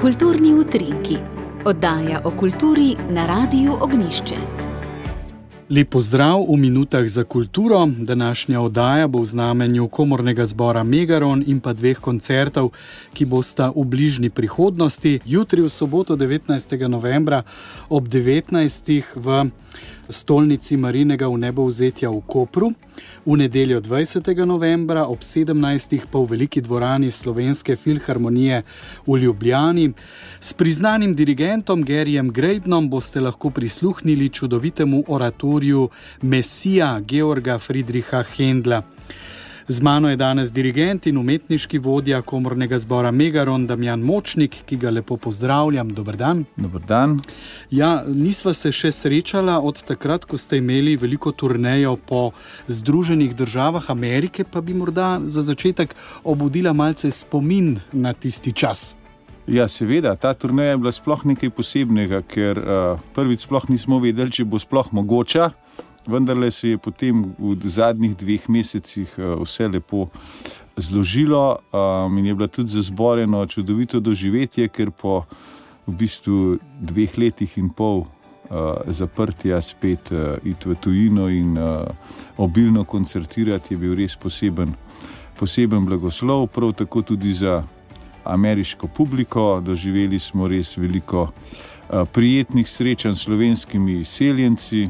Kulturni utrinki, oddaja o kulturi na Radiu Ognišče. Lepo zdrav v minutah za kulturo. Današnja oddaja bo v znamenju komornega zbora Megaron in pa dveh koncertov, ki bosta v bližnji prihodnosti. Jutri, v soboto 19. novembra ob 19. v stolnici Marinega v nebo vzetja v Kopru, v nedeljo 20. novembra ob 17. pa v veliki dvorani Slovenske filharmonije v Ljubljani. S priznanim dirigentom Gerijem Grejdnom boste lahko prisluhnili čudovitemu oratoriju Mesija Georga Friedricha Hendla. Z mano je danes dirigent in umetniški vodja komornega zbora Megaron, Damjan Močnik, ki ga lepo pozdravljam. Dobr dan. Dobar dan. Ja, nisva se še srečala od takrat, ko ste imeli veliko turnejo po Združenih državah Amerike, pa bi morda za začetek obudila malce spomin na tisti čas. Ja, seveda, ta turnaja je bila sploh nekaj posebnega, ker uh, prvič sploh nismo vedeli, če bo sploh mogoče vendar se je potem v zadnjih dveh mesecih eh, vse lepo zložilo um, in je bilo tudi za zboreno čudovito doživetje, ker po v bistvu dveh letih in pol uh, zaprtja spet uh, iti v tujino in uh, obilno koncertirati je bil res poseben, poseben blagoslov, prav tako tudi za ameriško publiko. Doživeli smo res veliko uh, prijetnih srečanj s slovenskimi seljenci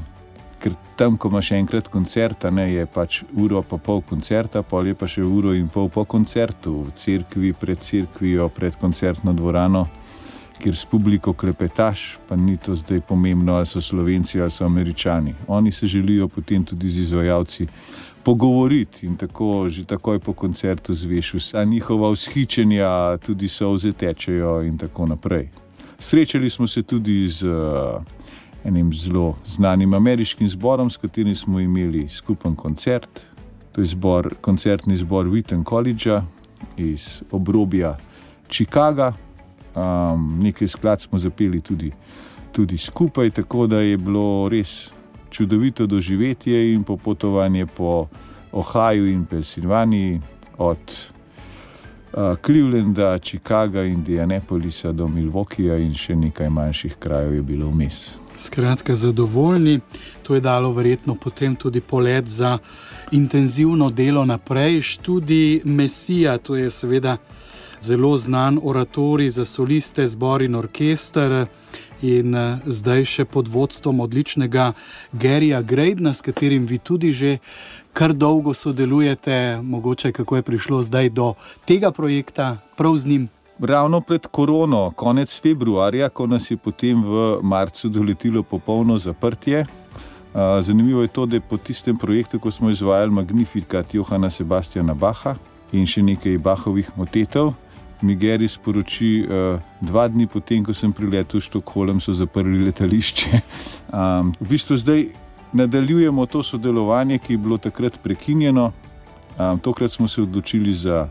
ker tam, ko imaš enkrat koncert, ne, je pač uro pa pol koncerta, pol je pa še uro in pol po koncertu, v cerkvi, pred cerkvijo, pred koncertno dvorano, kjer s publiko klepetaš, pa ni to zdaj pomembno, ali so slovenci ali so američani. Oni se želijo potem tudi z izvajalci. Pogovoriti in tako že takoj po koncertu zveš vsa njihova vzhičenja, tudi solze tečejo, in tako naprej. Srečali smo se tudi z uh, enim zelo znanim ameriškim zborom, s katerim smo imeli skupen koncert. To je zbor, koncertni zbor Witten College iz obrobja Chicaga. Um, nekaj skladb smo zapeli tudi, tudi skupaj, tako da je bilo res čudovito doživetje in popotovanje po Ohaju in Pensilvaniji, od uh, Clevelanda, Chicaga, Indianapolisa do Milwaukeeja in še nekaj manjših krajev je bilo vmes. Skratka, zadovoljni. To je dalo verjetno potem tudi polet za intenzivno delo naprej. Študij Mesija, to je seveda zelo znan oratorij za soliste, zbor in orkester. In eh, zdaj še pod vodstvom odličnega Gerija Grejdna, s katerim vi tudi že kar dolgo sodelujete, mogoče kako je prišlo zdaj do tega projekta, prav z njim ravno pred korono, konec februarja, ko nas je potem v marcu doletelo popolno zaprtje. Zanimivo je to, da je po tistem projektu, ko smo izvajali Magnificat Johana Sebastiana Baha in še nekaj Bahovih motetov, mi Geri sporoči, dva dni potem, ko sem priletel v Štokholm, so zaprli letališče. V bistvu zdaj nadaljujemo to sodelovanje, ki je bilo takrat prekinjeno. Tokrat smo se odločili za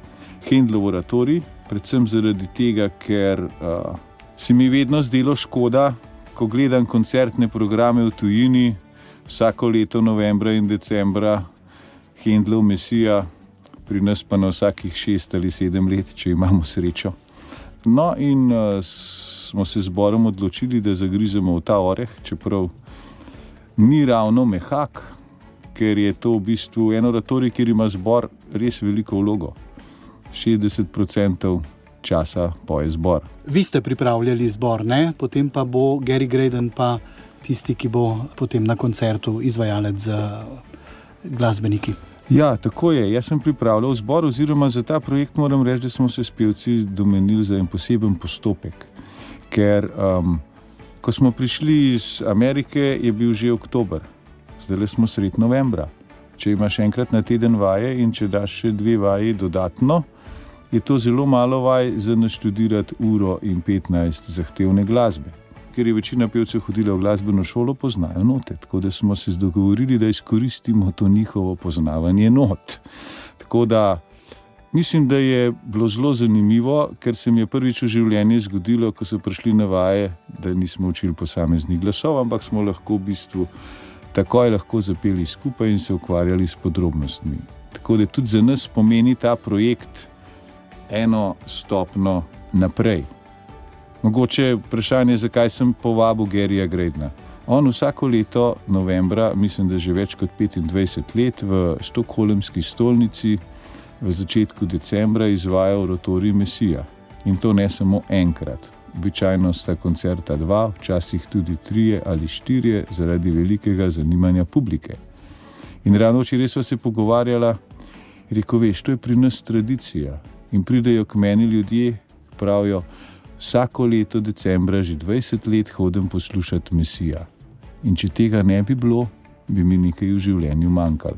Hendlov oratorij, predvsem zaradi tega, ker uh, se mi vedno zdelo škoda, ko gledam koncertne programe v tujini, vsako leto, novembra in decembra, Hendlov, Mesija, pri nas pa na vsakih šest ali sedem let, če imamo srečo. No, in uh, smo se zborom odločili, da zagrizemo v ta oreh, čeprav ni ravno mehak, ker je to v bistvu en oratorij, kjer ima zbor res veliko vlogo. 60% časa poje zbor. Vi ste pripravljali zbor, ne? potem pa bo Gary Graden pa tisti, ki bo potem na koncertu izvajalec za glasbeniki. Ja, tako je. Jaz sem pripravljal zbor, oziroma za ta projekt moram reči, da smo se s pevci domenili za en poseben postopek. Ker um, ko smo prišli iz Amerike, je bil že oktober, zdaj smo sredi novembra. Če imaš enkrat na teden vaje in če daš še dve vaji dodatno, je to zelo malo vaj za naštudirati uro in 15 zahtevne glasbe. Ker je večina pevcev hodila v glasbeno šolo, poznajo note. Tako da smo se dogovorili, da izkoristimo to njihovo poznavanje not. Tako da mislim, da je bilo zelo zanimivo, ker se mi je prvič v življenju zgodilo, ko so prišli na vaje, da nismo učili posameznih glasov, ampak smo lahko v bistvu takoj lahko zapeli skupaj in se ukvarjali s podrobnostmi. Tako da tudi za nas pomeni ta projekt eno stopno naprej. Mogoče vprašanje, zakaj sem povabil Gerija Gredna. On vsako leto, novembra, mislim, da že več kot 25 let v Štokholmski stolnici, v začetku decembra izvaja oratorij Mesija. In to ne samo enkrat. Običajno sta koncerta dva, včasih tudi trije ali štirje, zaradi velikega zanimanja publike. In ravno včeraj smo se pogovarjali, rekel: Veš, to je pri nas tradicija. In pridejo k meni ljudje, pravijo: Vsako leto decembra, že 20 let hodim poslušati Mesija. In če tega ne bi bilo, bi mi nekaj v življenju manjkalo.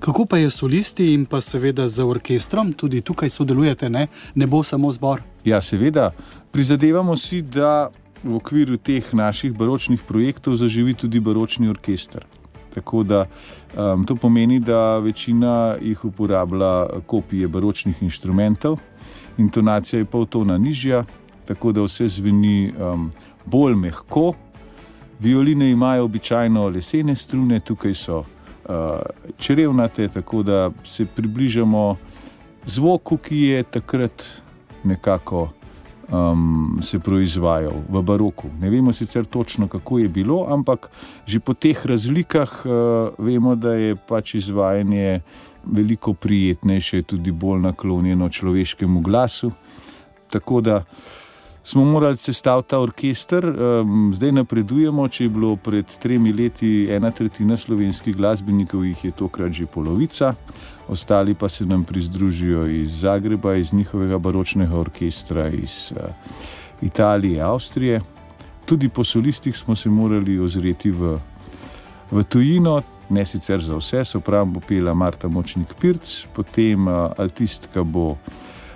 Kako pa je solisti in pa seveda z orkestrom, tudi tukaj sodelujete, ne, ne bo samo zbor? Ja, seveda, prizadevamo si, da v okviru teh naših baročnih projektov zaživi tudi baročni orkester. Tako da um, to pomeni, da večina jih uporablja kopije baročnih inštrumentov, intonacija je pol tona nižja, tako da vse zveni um, bolj mehko. Violine imajo običajno lesene strune, tukaj so uh, črevnate, tako da se približamo zvoku, ki je takrat nekako um, se proizvajal v baroku. Ne vemo sicer točno, kako je bilo, ampak že po teh razlikah uh, vemo, da je pač izvajanje veliko prijetnejše, tudi bolj naklonjeno človeškemu glasu. Tako da smo morali sestaviti ta orkester, um, zdaj napredujemo. Če je bilo pred tremi leti ena tretjina slovenskih glasbenikov, jih je tokrat že polovica ostali pa se nam pridružijo iz Zagreba, iz njihovega baročnega orkestra, iz uh, Italije, Avstrije. Tudi po solistih smo se morali ozreti v, v tujino, ne sicer za vse, sopran bo pela Marta Močnik Pirc, potem uh, altistka bo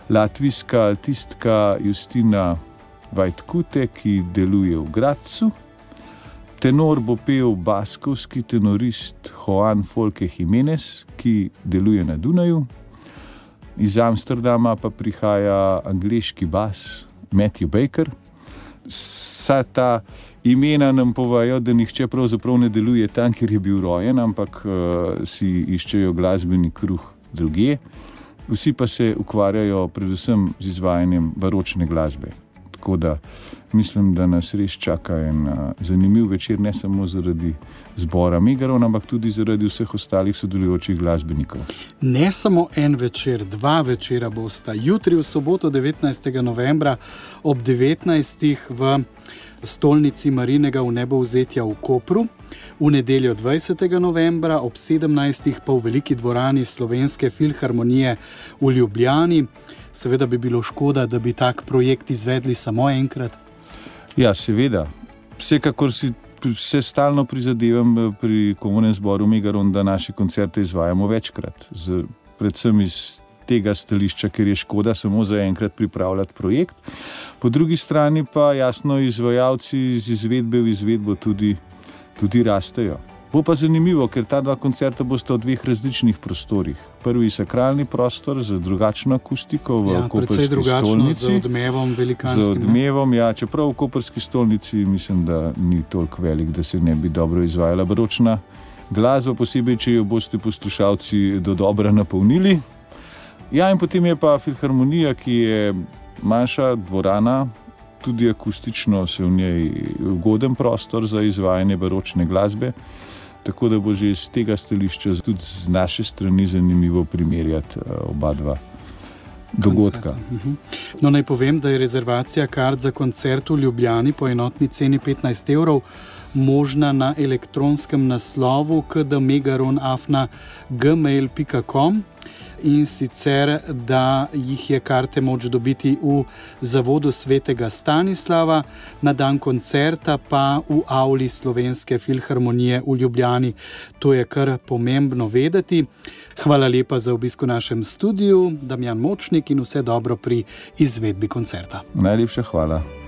latvijska altistka Justina Vajtkute, ki deluje v Gracu. Tenor bo pel baskovski tenorist Juan Folke Jimenez, ki deluje na Dunaju, iz Amsterdama pa prihaja angliški bas Matthew Baker. Vsa ta imena nam povajo, da nihče pravzaprav ne deluje tam, kjer je bil rojen, ampak uh, si iščejo glasbeni kruh druge. Vsi pa se ukvarjajo predvsem z izvajanjem baročne glasbe. Tako da mislim, da nas res čaka en zanimiv večer, ne samo zaradi zbora Megaron, ampak tudi zaradi vseh ostalih sodelujočih glasbenikov. Ne samo en večer, dva večera bosta. Jutri v soboto, 19. novembra ob 19. v stolnici Marinega v nebo vzetja v Kopru. V nedeljo 20. novembra ob 17. pa v veliki dvorani Slovenske filharmonije v Ljubljani. Seveda bi bilo škoda, da bi tak projekt izvedli samo enkrat. Ja, seveda. Vsekakor si se stalno prizadevam eh, pri komunalnem zboru Megaron, da naše koncerte izvajamo večkrat. Z, predvsem iz tega stališča, ker je škoda samo za enkrat pripravljati projekt. Po drugi strani pa jasno izvajalci iz izvedbe v izvedbo tudi, tudi rastejo. Bo pa zanimivo, ker ta dva koncerta bosta v dveh različnih prostorih. Prvi je sakralni prostor z drugačno akustiko v ja, Koperski stolnici. Z odmevom, z odmevom ja, čeprav v Koperski stolnici mislim, da ni toliko velik, da se ne bi dobro izvajala baročna glasba, posebej, če jo boste poslušalci do dobra napolnili. Ja, in potem je pa filharmonija, ki je manjša dvorana. Tudi akustično se v njej ugoden prostor za izvajanje baročne glasbe. Tako da bo že iz tega stališča, tudi z naše strani, zanimivo primerjati uh, oba dva dogodka. Mhm. No, naj povem, da je rezervacija kart za koncert v Ljubljani po enotni ceni 15 evrov možna na elektronskem naslovu kdmegaronafna.gmail.com in sicer, da jih je karte moč dobiti v Zavodu svetega Stanislava, na dan koncerta pa v Avli Slovenske filharmonije v Ljubljani. To je kar pomembno vedeti. Hvala lepa za obisk v našem studiu, Damjan Močnik in vse dobro pri izvedbi koncerta. Najlepša hvala.